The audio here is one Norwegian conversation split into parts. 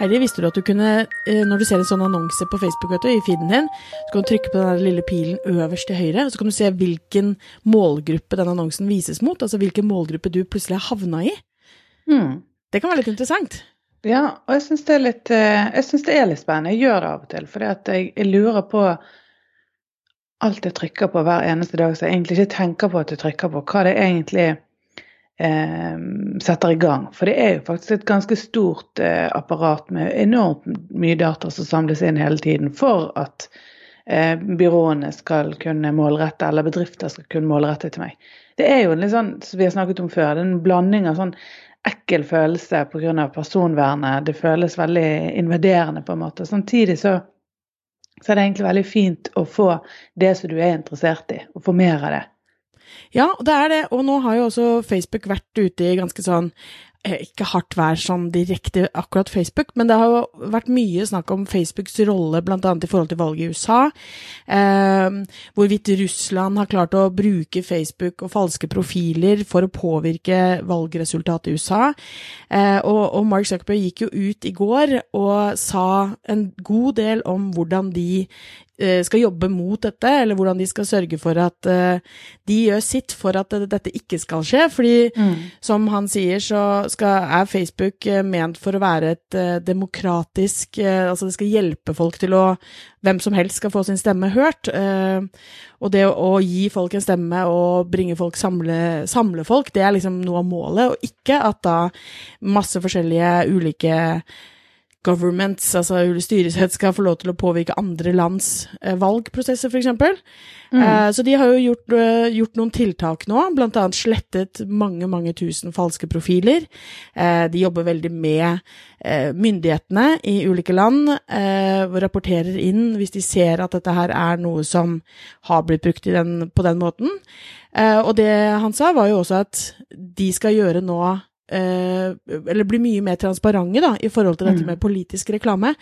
Heidi, visste du at du kunne, eh, når du ser en sånn annonse på Facebook du, i feeden din, så kan du trykke på den der lille pilen øverst til høyre, og så kan du se hvilken målgruppe den annonsen vises mot, altså hvilken målgruppe du plutselig har havna i. Mm. Det kan være litt interessant. Ja, og jeg syns det, er litt, eh, jeg synes det er litt spennende. Jeg gjør det av og til, fordi at jeg, jeg lurer på alt jeg trykker på hver eneste dag, så jeg egentlig ikke tenker på at jeg trykker på, hva det egentlig eh, setter i gang. For det er jo faktisk et ganske stort eh, apparat med enormt mye data som samles inn hele tiden for at eh, byråene skal kunne målrette, eller bedrifter skal kunne målrette til meg. Det er jo litt sånn, som vi har snakket om før, det er en blanding av sånn ekkel følelse pga. personvernet. Det føles veldig invaderende på en måte. Samtidig så, så er det egentlig veldig fint å få det som du er interessert i, og få mer av det. Ja, det er det, og nå har jo også Facebook vært ute i ganske sånn eh, ikke hardt vær sånn direkte akkurat Facebook, men det har jo vært mye snakk om Facebooks rolle bl.a. i forhold til valget i USA. Eh, hvorvidt Russland har klart å bruke Facebook og falske profiler for å påvirke valgresultatet i USA. Eh, og, og, Mark Zuckerberg gikk jo ut i går og sa en god del om hvordan de skal jobbe mot dette, eller hvordan de skal sørge for at uh, de gjør sitt for at dette ikke skal skje. Fordi mm. som han sier, så skal, er Facebook uh, ment for å være et demokratisk Altså det skal hjelpe folk til å Hvem som helst skal få sin stemme hørt. og det å, gi folk en stemme og bringe folk samle, samle folk, det er liksom noe av målet, og ikke at da masse forskjellige ulike governments, altså styresett, skal få lov til å påvirke andre lands eh, valgprosesser, f.eks. Mm. Eh, så de har jo gjort, uh, gjort, noen tiltak nå, blant annet slettet mange, mange tusen falske profiler. Eh, de jobber veldig med eh, myndighetene i ulike land, eh, og rapporterer inn hvis de ser at dette her er noe som har blitt brukt den, på den måten. og det han sa, var jo også at de skal gjøre nå Eh, eller blir mye mer transparente da, i forhold til dette mm. med politisk reklame.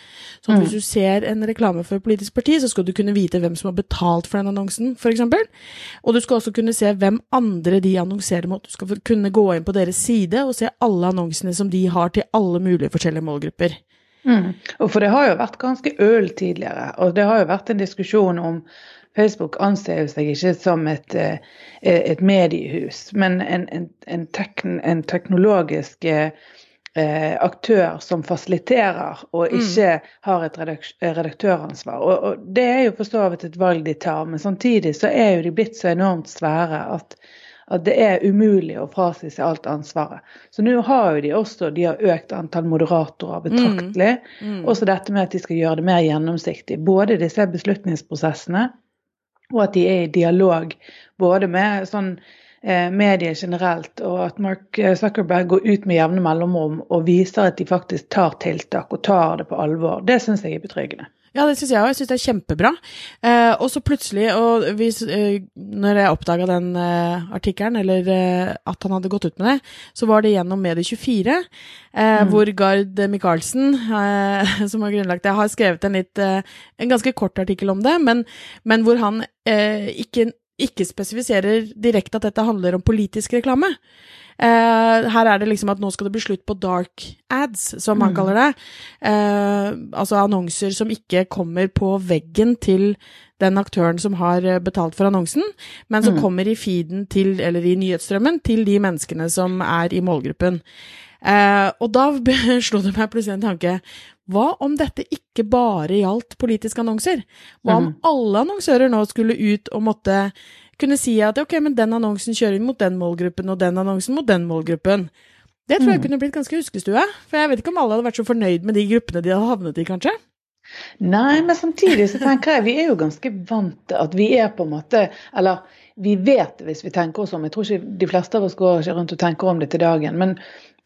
Så mm. hvis du ser en reklame for et politisk parti, så skal du kunne vite hvem som har betalt for den annonsen, f.eks. Og du skal også kunne se hvem andre de annonserer mot. Du skal kunne gå inn på deres side og se alle annonsene som de har til alle mulige forskjellige målgrupper. Mm. Og for det har jo vært ganske øl tidligere, og det har jo vært en diskusjon om Facebook anser seg ikke som et, eh, et mediehus, men en, en, en, tekn, en teknologisk eh, aktør som fasiliterer og mm. ikke har et redaktøransvar. Og, og, Det er jo for så vidt et valg de tar, men samtidig så er jo de blitt så enormt svære at, at det er umulig å frasi seg alt ansvaret. Så nå har jo de også de har økt antall moderatorer betraktelig. Mm. Mm. Også dette med at de skal gjøre det mer gjennomsiktig. Både disse beslutningsprosessene og at de er i dialog både med sånn eh, medier generelt, og at Mark Zuckerberg går ut med jevne mellomrom og viser at de faktisk tar tiltak og tar det på alvor. Det syns jeg er betryggende. Ja, det syns jeg òg. Jeg syns det er kjempebra. Eh, og så plutselig, og hvis, eh, når jeg oppdaga den eh, artikkelen, eller eh, at han hadde gått ut med det, så var det gjennom Medie24, eh, mm. hvor Gard Michaelsen, eh, som har grunnlagt det, har skrevet en litt En ganske kort artikkel om det, men, men hvor han ikke, ikke spesifiserer direkte at dette handler om politisk reklame. Uh, her er det liksom at nå skal det bli slutt på dark ads, som han mm. kaller det. Uh, altså annonser som ikke kommer på veggen til den aktøren som har eh, betalt for annonsen, men som mm. kommer i feeden til, eller i nyhetsstrømmen, til de menneskene som er i målgruppen. Uh, og da slo det meg plutselig en tanke. Hva om dette ikke bare gjaldt politiske annonser? Hva om mm. alle annonsører nå skulle ut og måtte kunne si at ok, men den annonsen kjører inn mot den målgruppen, og den annonsen mot den målgruppen. Det tror jeg mm. kunne blitt ganske huskestue. For jeg vet ikke om alle hadde vært så fornøyd med de gruppene de hadde havnet i, kanskje. Nei, men samtidig så tenker jeg vi er jo ganske vant til at vi er på en måte Eller vi vet hvis vi tenker oss om. Jeg tror ikke de fleste av oss går rundt og tenker om det til dagen. Men,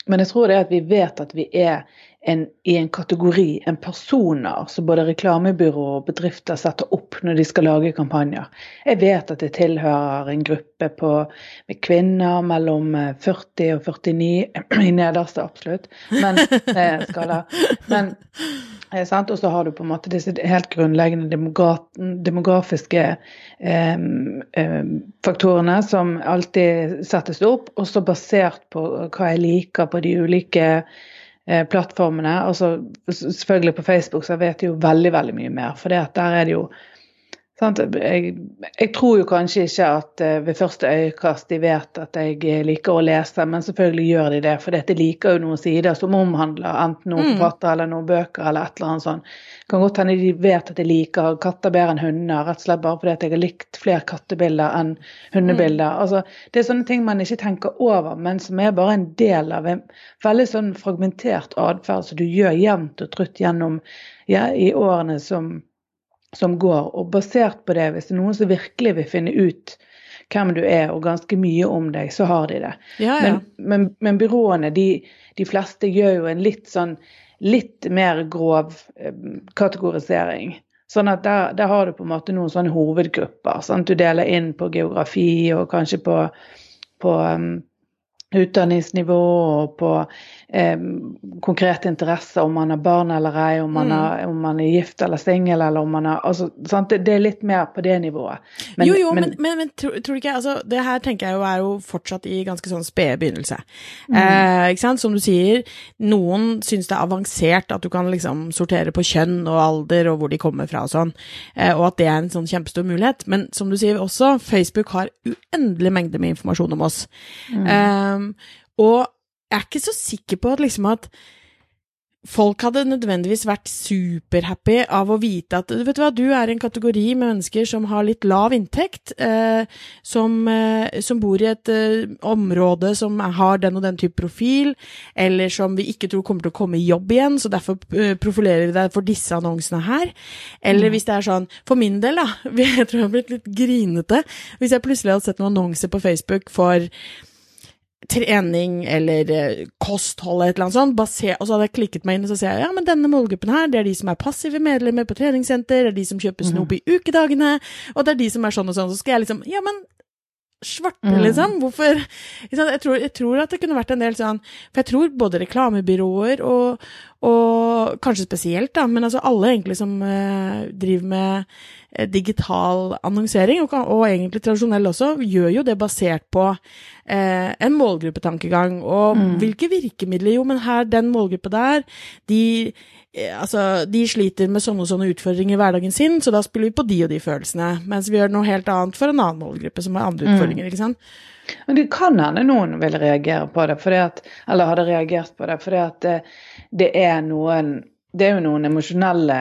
men jeg tror det er at vi vet at vi er en, i en kategori, en personer, som både reklamebyrå og bedrifter setter opp når de skal lage kampanjer. Jeg vet at jeg tilhører en gruppe på, med kvinner mellom 40 eh, og 49, i nederste absolutt, men, eh, skala. Men, eh, og så har du på en måte disse helt grunnleggende demografiske eh, faktorene som alltid settes opp, også basert på hva jeg liker på de ulike plattformene. Altså, selvfølgelig på Facebook så vet de jo veldig, veldig mye mer. For der er det jo jeg, jeg, tror jo kanskje ikke at uh, ved første øyekast de vet at jeg eh, liker å lese, men selvfølgelig gjør de det. For de liker jo noen sider som omhandler enten noen mm. forfattere eller noen bøker eller et eller annet sånt. Det kan godt hende de vet at jeg liker katter bedre enn hunder, rett og slett bare fordi at jeg har likt flere kattebilder enn hundebilder. Mm. Altså, det er sånne ting man ikke tenker over, men som er bare en del av en veldig sånn fragmentert atferd som du gjør jevnt og trutt gjennom ja, i årene som som går. Og basert på det, hvis det er noen som virkelig vil finne ut hvem du er, og ganske mye om deg, så har de det. Ja, ja. Men, men, men, byråene, de, de, fleste gjør jo en litt sånn litt mer grov eh, kategorisering. Sånn at der, der, har du på en måte noen sånne hovedgrupper. Sant? Du deler inn på geografi og kanskje på, på um, utdanningsnivå og på eh, konkrete interesser, om man har barn eller ei, om man, mm. er, om man er gift eller singel, eller om man er altså, det, det, er litt mer på det nivået. Men, jo, jo, men, men, men, men tror, tror, du ikke altså, Det her tenker jeg jo er jo fortsatt i ganske sånn spede begynnelse. Mm. Eh, ikke sant? Som du sier, noen syns det er avansert at du kan liksom sortere på kjønn og alder og hvor de kommer fra og sånn, eh, og at det er en sånn kjempestor mulighet. Men som du sier også, Facebook har uendelig mengde med informasjon om oss. Mm. Um, og jeg er ikke så sikker på at liksom at folk hadde nødvendigvis vært superhappy av å vite at vet du hva, du er en kategori med mennesker som har litt lav inntekt, eh, som, eh, som, bor i et eh, område som har den og den type profil, eller som vi ikke tror kommer til å komme i jobb igjen, så derfor eh, profilerer vi deg for disse annonsene her. Eller mm. hvis det er sånn, for min del, da, jeg tror jeg har blitt litt grinete, hvis jeg plutselig hadde sett noen annonser på Facebook for trening eller eh, kosthold eller et sånt, baser, og så hadde jeg klikket meg inn og så sier jeg ja, men denne målgruppen her, det er de som er passive medlemmer på treningssenter, det er de som kjøper snop mhm. i ukedagene, og det er de som er sånn og sånn. Så skal jeg liksom Ja, men svarte, mm. liksom. Hvorfor jeg tror, jeg tror, at det kunne vært en del sånn For jeg tror både reklamebyråer og, og kanskje spesielt, da, men altså alle egentlig som eh, driver med uh, digital annonsering, og, og, egentlig tradisjonell også, gjør jo det basert på eh, en målgruppetankegang. Og mm. hvilke virkemidler? Jo, men her, den målgruppa der, de Altså, de sliter med sånne og sånne utfordringer i hverdagen sin, så da spiller vi på de og de følelsene. Mens vi gjør noe helt annet for en annen målgruppe som har andre mm. utfordringer. ikke sant? Men det kan hende noen vil reagere på det, at, eller hadde reagert på det, fordi at det, det, er noen Det er jo noen emosjonelle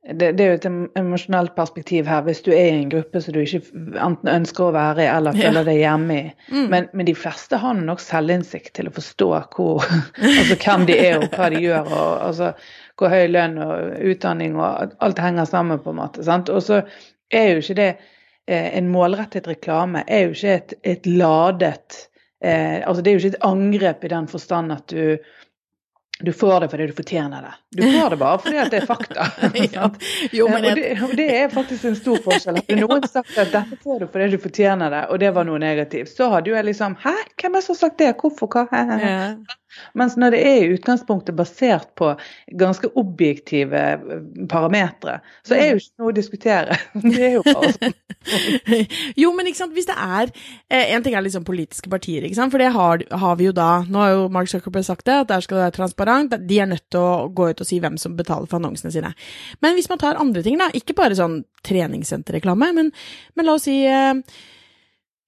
det, det, er jo et emosjonelt perspektiv her, hvis du er i en gruppe som du ikke enten ønsker å være i eller føler deg hjemme i. Mm. Men, men, de fleste har nok selvinnsikt til å forstå hvor, altså hvem de er og hva de gjør. og altså, Hvor høy lønn og utdanning og alt henger sammen, på en måte. sant? Og så er jo ikke det Eh, en målrettet reklame er jo ikke et, et ladet eh, altså Det er jo ikke et angrep i den forstand at du du får det fordi du fortjener det. Du får det bare fordi det er fakta. ja. jo, eh, og, det, og, det, er faktisk en stor forskjell. Hadde noen sagt at dette får du fordi du fortjener det, og det var noe negativt, så hadde jo jeg liksom Hæ, hvem er det som har sagt det? Hvorfor? Hva? Ja. Mens når det er i utgangspunktet basert på ganske objektive eh, parametere, så er jo ikke noe å diskutere. Det er jo bare sånn. jo, men ikke sant, hvis det er eh, En ting er liksom politiske partier, ikke sant, for det har, har, vi jo da Nå har jo Mark Zuckerberg sagt det, at der skal det være transparent. De er nødt til å gå ut og si hvem som betaler for annonsene sine. Men hvis man tar andre ting, da, ikke bare sånn treningssenterreklame, men, men la oss si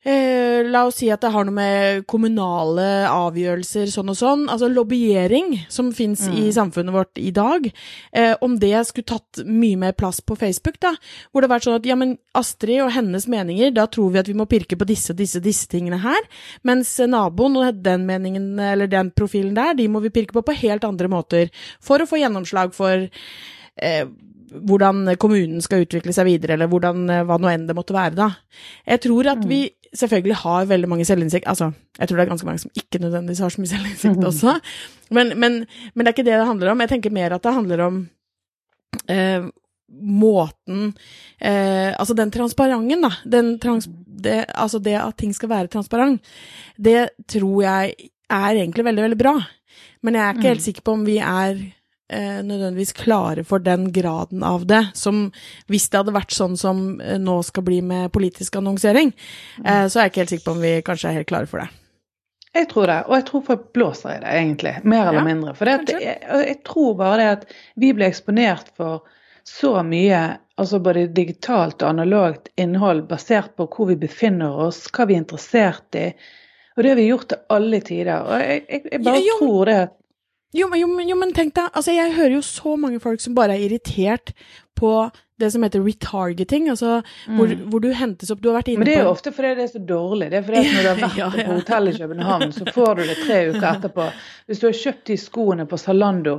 eh, la oss si at det har noe med kommunale avgjørelser sånn og sånn, altså lobbyering som fins mm. i samfunnet vårt i dag, eh, om det skulle tatt mye mer plass på Facebook, da, hvor det har vært sånn at ja, men Astrid og hennes meninger, da tror vi at vi må pirke på disse og disse, disse tingene her, mens naboen og den meningen, eller den profilen der, de må vi pirke på på helt andre måter, for å få gjennomslag for eh, hvordan kommunen skal utvikle seg videre, eller hvordan, eh, hva nå enn det måtte være, da. Jeg tror at vi mm selvfølgelig har veldig mange selvinnsikt Altså, jeg tror det er ganske mange som ikke nødvendigvis har så mye selvinnsikt også. Men, men, men, det er ikke det det handler om. Jeg tenker mer at det handler om eh, måten eh, Altså den transparenten, da. Den trans, det, altså det at ting skal være transparent, det tror jeg er egentlig veldig, veldig bra. Men jeg er ikke helt mm. sikker på om vi er eh, nødvendigvis klare for den graden av det. Som hvis det hadde vært sånn som eh, nå skal bli med politisk annonsering, mm. eh, så er jeg ikke helt sikker på om vi kanskje er helt klare for det. Jeg tror det, og jeg tror folk blåser i det, egentlig. Mer eller Ja, mindre. For det at, jeg, jeg tror bare det at vi ble eksponert for så mye, altså både digitalt og analogt innhold basert på hvor vi befinner oss, hva vi er interessert i. Og det har vi gjort til alle tider. Og jeg, jeg, jeg bare Jo, jo, tror det at Jo, jo, jo, men tenk deg, altså jeg hører jo så mange folk som bare er irritert på det som heter retargeting, altså hvor, hvor du hentes opp, du har vært inne på Men det er jo ofte fordi det er så dårlig. Det er fordi at når du har vært Ja, ja. på hotell i København, så får du det tre uker etterpå. Hvis du har kjøpt de skoene på Zalando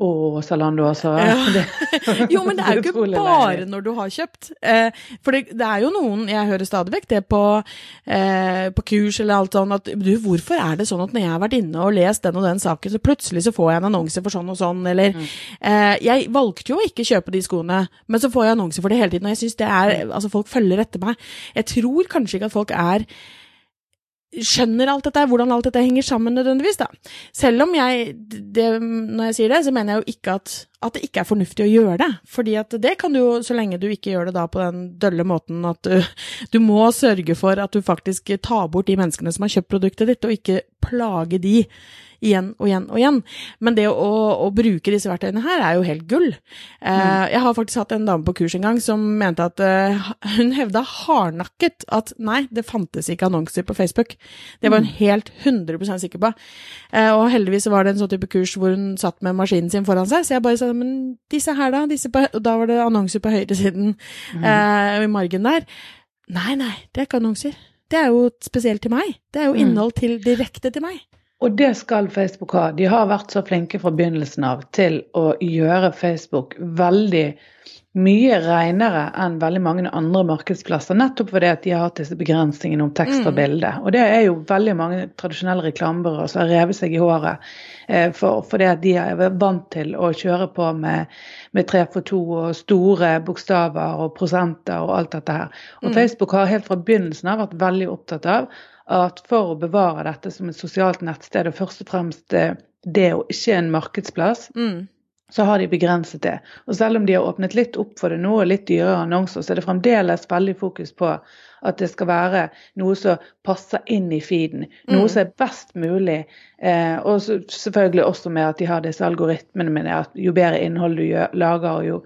Å, Zalando, altså. Ja. Jo, men det er jo ikke bare når du har kjøpt. Eh, for det, det er jo noen, jeg hører stadig vekk det på, eh, på kurs eller alt sånn, at du, hvorfor er det sånn at når jeg har vært inne og lest den og den saken, så plutselig så får jeg en annonse for sånn og sånn, eller eh, Jeg valgte jo å ikke kjøpe de skoene, men så får jeg annonser for det hele tiden, og jeg syns det er Altså, folk følger etter meg. Jeg tror kanskje ikke at folk er skjønner alt dette, hvordan alt dette henger sammen nødvendigvis, da. Selv om jeg, det, når jeg sier det, så mener jeg jo ikke at, at det ikke er fornuftig å gjøre det. Fordi at det kan du jo, så lenge du ikke gjør det da på den dølle måten at du, du må sørge for at du faktisk tar bort de menneskene som har kjøpt produktet ditt, og ikke plage de igjen og igjen og igjen. Men det å, å bruke disse verktøyene her er jo helt gull. Eh, Jeg har faktisk hatt en dame på kurs en gang som mente at eh, hun hevda hardnakket at nei, det fantes ikke annonser på Facebook. Det var hun helt 100% sikker på. Eh, og heldigvis var det en sånn type kurs hvor hun satt med maskinen sin foran seg, så jeg bare sa men disse her da? Disse på, og da var det annonser på høyresiden eh, i margen der. Nei, nei, det er ikke annonser. Det er jo spesielt til meg. Det er jo innhold til, direkte til meg. Og det skal Facebook ha. De har vært så flinke fra begynnelsen av til å gjøre Facebook veldig mye renere enn veldig mange andre markedsplasser, nettopp fordi at de har hatt disse begrensningene om tekst og bilde. Og det er jo veldig mange tradisjonelle reklamebyråer som har revet seg i håret eh, for, fordi at de er vant til å kjøre på med, med tre for to og store bokstaver og prosenter og alt dette her. Og Facebook har helt fra begynnelsen av vært veldig opptatt av at for å bevare dette som et sosialt nettsted, og først og fremst eh, det og ikke en markedsplass, Mm. Så har de begrenset det. Og selv om de har åpnet litt opp for det nå, og litt dyrere annonser, så er det fremdeles veldig fokus på at det skal være noe som passer inn i feeden. Noe som er best mulig. Eh, og så, selvfølgelig også med at de har disse algoritmene med det at jo bedre innhold du gjør, lager, og jo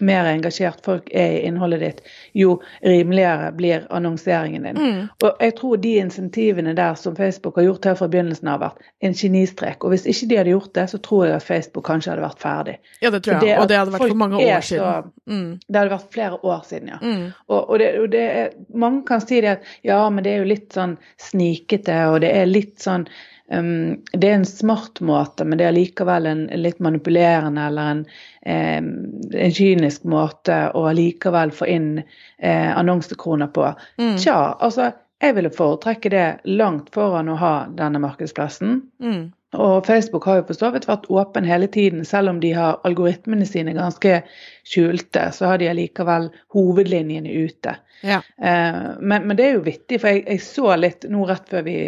mer engasjert folk er i innholdet ditt, jo rimeligere blir annonseringen din. Mm. Og jeg tror de insentivene der som Facebook har gjort her fra begynnelsen av, har vært en genistrek. Og hvis ikke de hadde gjort det, så tror jeg at Facebook kanskje hadde vært ferdig. Ja, det tror jeg. Det og det hadde vært for mange år siden. Mm. Det hadde vært flere år siden, ja. Mm. Og, og, det, og det er, mange kan si det at ja, men det er jo litt sånn snikete, og det er litt sånn um, Det er en smart måte, men det er likevel en litt manipulerende eller en, um, en kynisk måte å likevel få inn uh, annonsekroner på. Mm. Tja, altså jeg ville foretrekke det langt foran å ha denne markedsplassen. Mm. Og Facebook har jo for så vidt vært åpen hele tiden, selv om de har algoritmene sine ganske skjulte, så har de allikevel hovedlinjene ute. Ja. Eh, men, men det er jo vittig, for jeg, jeg så litt nå rett før vi,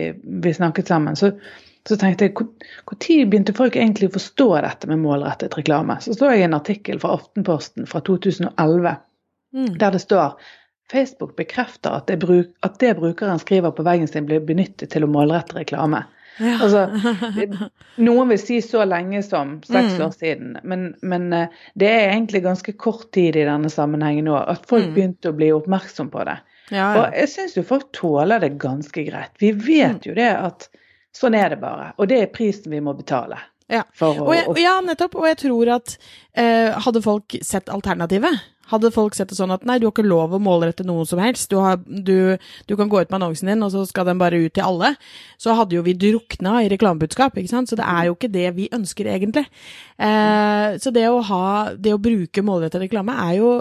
vi snakket sammen, så, så tenkte jeg når begynte folk egentlig å forstå dette med målrettet reklame? Så så jeg en artikkel fra Aftenposten fra 2011 Mm. der det står Facebook bekrefter at det, bruk, at det brukeren skriver på veggen sin blir benyttet til å målrette reklame. Ja. Altså, noen vil si så lenge som seks Mm. år siden, men, men eh, det er egentlig ganske kort tid i denne sammenhengen nå at folk Mm. begynte å bli oppmerksom på det. Ja, Og jeg syns jo folk tåler det ganske greit. Vi vet jo det at sånn er det bare, og det er prisen vi må betale. Ja. Å, Og jeg, ja, nettopp. Og jeg tror at eh, hadde folk sett alternativet, hadde folk sett det sånn at nei, du har ikke lov å målrette noe som helst, du, har, du, du kan gå ut med annonsen din, og så skal den bare ut til alle, så hadde jo vi drukna i reklamebudskap, ikke sant? Så det er jo ikke det vi ønsker egentlig. Eh, så det å ha, det å bruke målrettet reklame er jo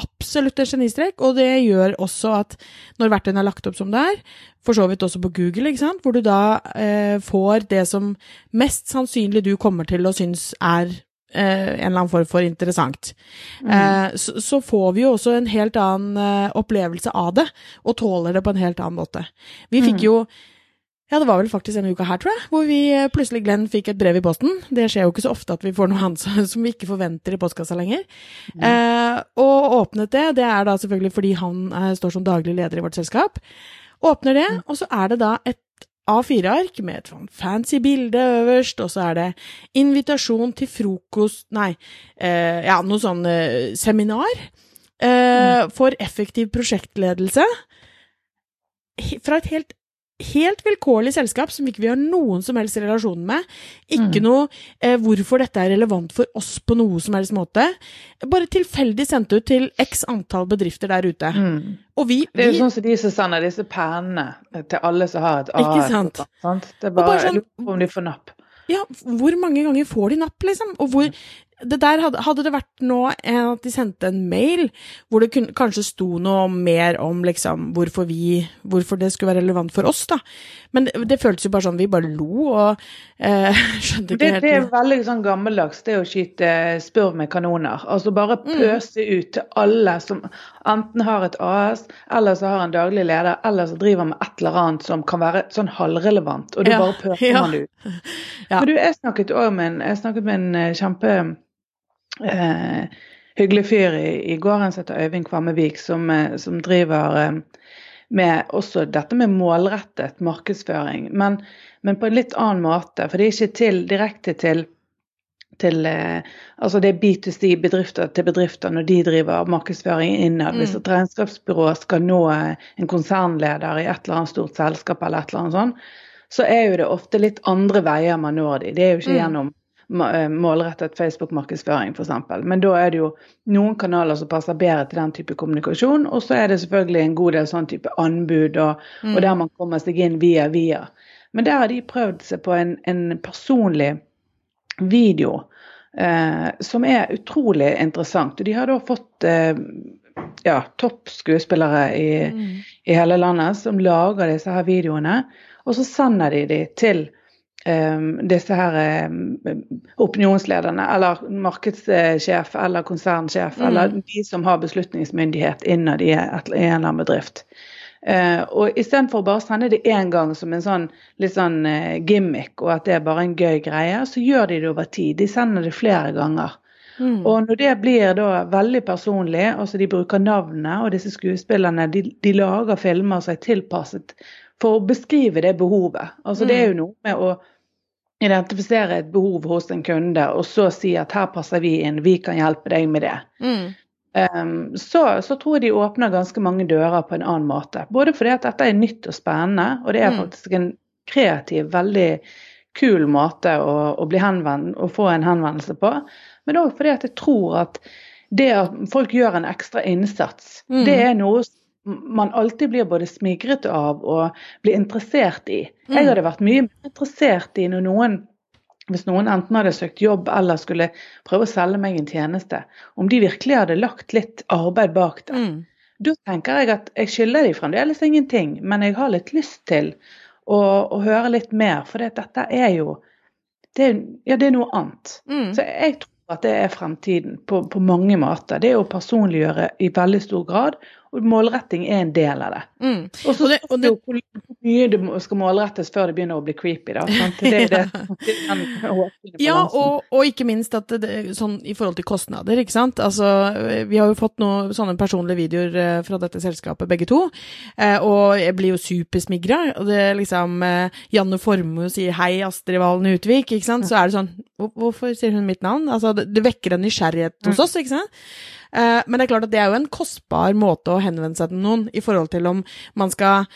absolutt en genistrek, og det gjør også at når verktøyene er lagt opp som det er, for så vidt også på Google, hvor du da eh, får det som mest sannsynlig du kommer til å synes er en eller annen form for interessant. Eh, så, så får vi jo også en helt annen eh, opplevelse av det, og tåler det på en helt annen måte. Vi fikk jo ja, det var vel faktisk denne uka her, tror jeg, hvor vi eh, plutselig, Glenn, fikk et brev i posten. Det skjer jo ikke så ofte at vi får noe annet som- vi ikke forventer i postkassa lenger. Eh, og åpnet det, det er da selvfølgelig fordi han eh, står som daglig leder i vårt selskap. Åpner det, og så er det da et A4-ark med et sånn fancy bilde øverst, og så er det invitasjon til frokost Nei, eh, ja, noe sånn eh, seminar eh, for effektiv prosjektledelse. Fra et helt Helt vilkårlig selskap som ikke vi har noen som helst relasjon med. Ikke Mm. noe eh, hvorfor dette er relevant for oss på noe som helst måte. Bare tilfeldig sendt ut til x antall bedrifter der ute. Mm. Og vi, Det er jo sånn som de sender disse pennene til alle som har et Ikke AS. sant? sant? Det er bare, bare sånn- om de får napp. Ja, hvor mange ganger får de napp, liksom? Og hvor det der hadde, hadde det vært nå at de sendte en mail hvor det kunne, kanskje sto noe mer om liksom hvorfor vi Hvorfor det skulle være relevant for oss, da. Men det, det føltes jo bare sånn Vi bare lo og eh, skjønte Det, helt det er veldig sånn gammeldags, det å skyte spurv med kanoner. Altså bare Mm. pøse ut til alle som enten har et AS, eller så har en daglig leder, eller så driver med et eller annet som kan være sånn halvrelevant, og du Ja, bare pøser ja. man ut. Ja. Men du, jeg snakket også med en, jeg snakket med en eh, kjempe eh, hyggelig fyr i, i går, han heter Øyvind Kvammevik, som, eh, som driver eh, med også dette med målrettet markedsføring, men, men på en litt annen måte. For det er ikke til, direkte til, til eh, Altså det er B2C, bedrifter til bedrifter, når de driver markedsføring innad. Hvis et regnskapsbyrå skal nå eh, en konsernleder i et eller annet stort selskap eller et eller annet sånt, så er jo det ofte litt andre veier man når de. Det er jo ikke Mm. gjennom målrettet Facebook-markedsføring f.eks. Men da er det jo noen kanaler som passer bedre til den type kommunikasjon, og så er det selvfølgelig en god del sånn type anbud, og, Mm. og der man kommer seg inn via via. Men der har de prøvd seg på en, en personlig video eh, som er utrolig interessant. Og de har da fått eh, ja, topp skuespillere i, Mm. i hele landet som lager disse her videoene, og så sender de de til disse her um, opinionslederne, eller markedssjef eller konsernsjef, Mm. eller de som har beslutningsmyndighet innad i, en eller annen bedrift. Uh, og istedenfor å bare sende det én gang som en sånn litt sånn eh, gimmick, og at det er bare en gøy greie, så gjør de det over tid. De sender det flere ganger. Mm. Og når det blir da veldig personlig, altså de bruker navnet, og disse skuespillerne de, de lager filmer som er tilpasset for å beskrive det behovet. Altså Det er jo noe med å identifisere et behov hos en kunde, og så si at her passer vi inn, vi kan hjelpe deg med det. Mm. Um, så, så tror jeg de åpner ganske mange dører på en annen måte. Både fordi at dette er nytt og spennende, og det er Mm. faktisk en kreativ, veldig kul måte å, å, bli henvend, å få en henvendelse på. Men òg fordi at jeg tror at det at folk gjør en ekstra innsats, Mm. det er noe som man alltid blir både smigret av og blir interessert i. Jeg hadde vært mye mer interessert i når noen hvis noen enten hadde søkt jobb eller skulle prøve å selge meg en tjeneste, om de virkelig hadde lagt litt arbeid bak det. Mm. Da tenker jeg at jeg skylder de fremdeles ingenting, men jeg har litt lyst til å, å høre litt mer, for dette er jo det er, ja, det er noe annet. Mm. Så jeg tror at det er fremtiden på, på mange måter. Det er å personliggjøre i veldig stor grad, og målretting er en del av det. Mm. Og så Og det- jo hvor mye det skal målrettes før det begynner å bli creepy. da. Sant? Det er det. det Ja, og, og ikke minst at det, sånn i forhold til kostnader, ikke sant. Altså, vi har jo fått noen sånne personlige videoer eh, fra dette selskapet, begge to. Eh, og jeg blir jo supersmigra. Og det er liksom eh, Janne Formoe sier 'hei, Astrid Valen Utvik', ikke sant. Så er det sånn Hvorfor sier hun mitt navn? Altså, det, det vekker en nysgjerrighet hos oss, ikke sant. Eh, men det er klart at det er jo en kostbar måte å henvende seg til noen i forhold til om man skal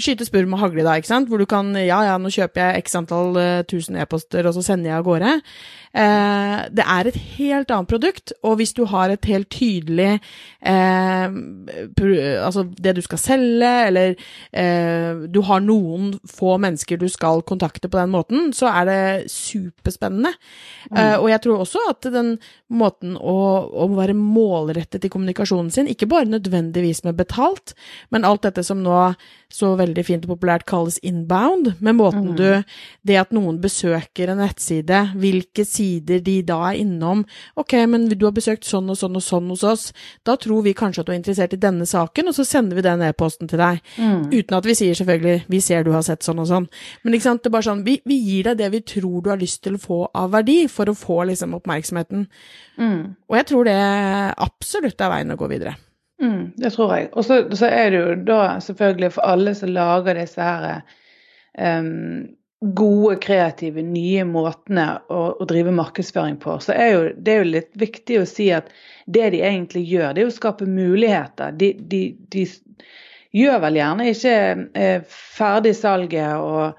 skyte spurv med hagle, da, ikke sant? Hvor du kan Ja, ja, nå kjøper jeg x antall eh, tusen e-poster, og så sender jeg av gårde. Eh, det er et helt annet produkt, og hvis du har et helt tydelig eh, Altså det du skal selge, eller eh, du har noen få mennesker du skal kontakte på den måten, så er det superspennende. Eh, og jeg tror også at den måten å, å være målrettet i kommunikasjonen sin, ikke bare nødvendigvis med betalt, men alt dette som nå så veldig fint og populært kalles inbound, med måten Mm. du Det at noen besøker en nettside, hvilke sider de da er innom. Ok, men du har besøkt sånn og sånn og sånn hos oss. Da tror vi kanskje at du er interessert i denne saken, og så sender vi den e-posten til deg. Mm. Uten at vi sier selvfølgelig 'vi ser du har sett sånn og sånn'. Men ikke sant, det er bare sånn, vi, vi gir deg det vi tror du har lyst til å få av verdi, for å få liksom oppmerksomheten. Mm. Og jeg tror det absolutt er veien å gå videre. Mm, det tror jeg. Og så, er det jo da selvfølgelig for alle som lager disse her um, gode, kreative, nye måtene å, å, drive markedsføring på, så er jo det er jo litt viktig å si at det de egentlig gjør, det er å skape muligheter. De, de, de gjør vel gjerne ikke eh, ferdig salget og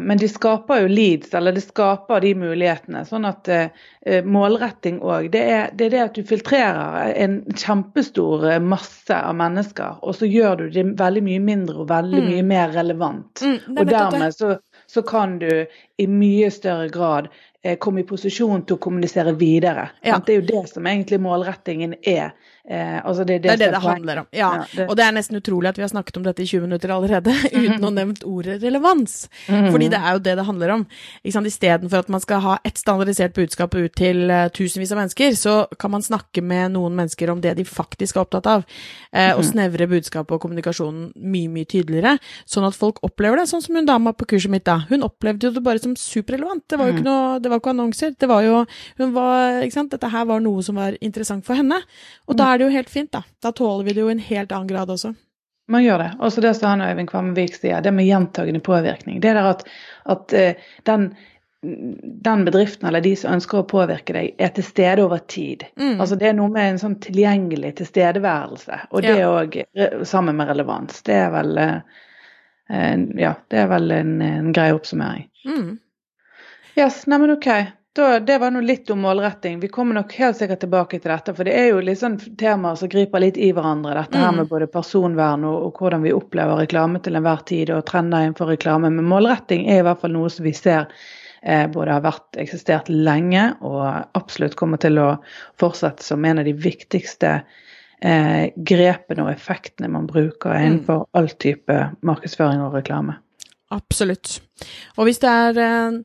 men de skaper jo leads, eller de skaper de mulighetene. Sånn at eh, eh, målretting òg, det, det, er det at du filtrerer en kjempestor masse av mennesker, og så gjør du det veldig mye mindre og veldig mm. mye mer relevant. Mm, og dermed så, så, kan du i mye større grad komme i posisjon til å kommunisere videre. Ja. Det er jo det som egentlig målrettingen er. Eh, altså det, det, det, er det det handler om. Ja. ja og det er nesten utrolig at vi har snakket om dette i 20 minutter allerede uten å nevnt ordet relevans. Mm Fordi det er jo det det handler om. Istedenfor at man skal ha ett standardisert budskap ut til uh, tusenvis av mennesker, så kan man snakke med noen mennesker om det de faktisk er opptatt av, eh, og mhm. snevre budskapet og kommunikasjonen mye, mye tydeligere, sånn at folk opplever det. Sånn som hun dama på kurset mitt da. Hun opplevde jo det bare som superrelevant. Det var jo ikke mhm. noe, det var ikke annonser. Det var jo hun var, ikke sant? Dette her var noe som var interessant for henne. Og da er det jo helt fint, da. Da tåler vi det jo i en helt annen grad også. Man gjør det. Også det som han Øyvind Kvamvik sier, det med gjentagende påvirkning. Det der at, at uh, den, den, bedriften eller de som ønsker å påvirke deg, er til stede over tid. Mm. Altså Det er noe med en sånn tilgjengelig tilstedeværelse, og det òg ja. sammen med relevans. Det er vel uh, Ja, det er vel en, en grei oppsummering. Mm. Yes, neimen OK. Da, det var nå litt om målretting. Vi kommer nok helt sikkert tilbake til dette. For det er jo litt sånn temaer som griper litt i hverandre. Dette her mm. med både personvern og, og, hvordan vi opplever reklame til enhver tid, og trender innenfor reklame. Men målretting er i hvert fall noe som vi ser eh, både har vært eksistert lenge, og absolutt kommer til å fortsette som en av de viktigste eh, grepene og effektene man bruker mm. innenfor all type markedsføring og reklame. Absolutt. Og hvis det er eh,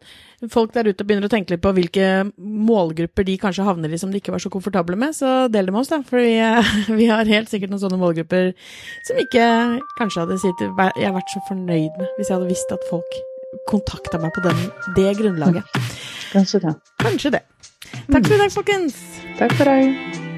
folk der ute begynner å tenke litt på hvilke målgrupper de kanskje havner i som de ikke var så komfortable med, så del det med oss, da. For vi, vi, har helt sikkert noen sånne målgrupper som ikke kanskje hadde sitt, jeg vært så fornøyd med hvis jeg hadde visst at folk kontakta meg på den, det grunnlaget. Kanskje det. Kanskje det. Takk for i dag, folkens. Takk for deg.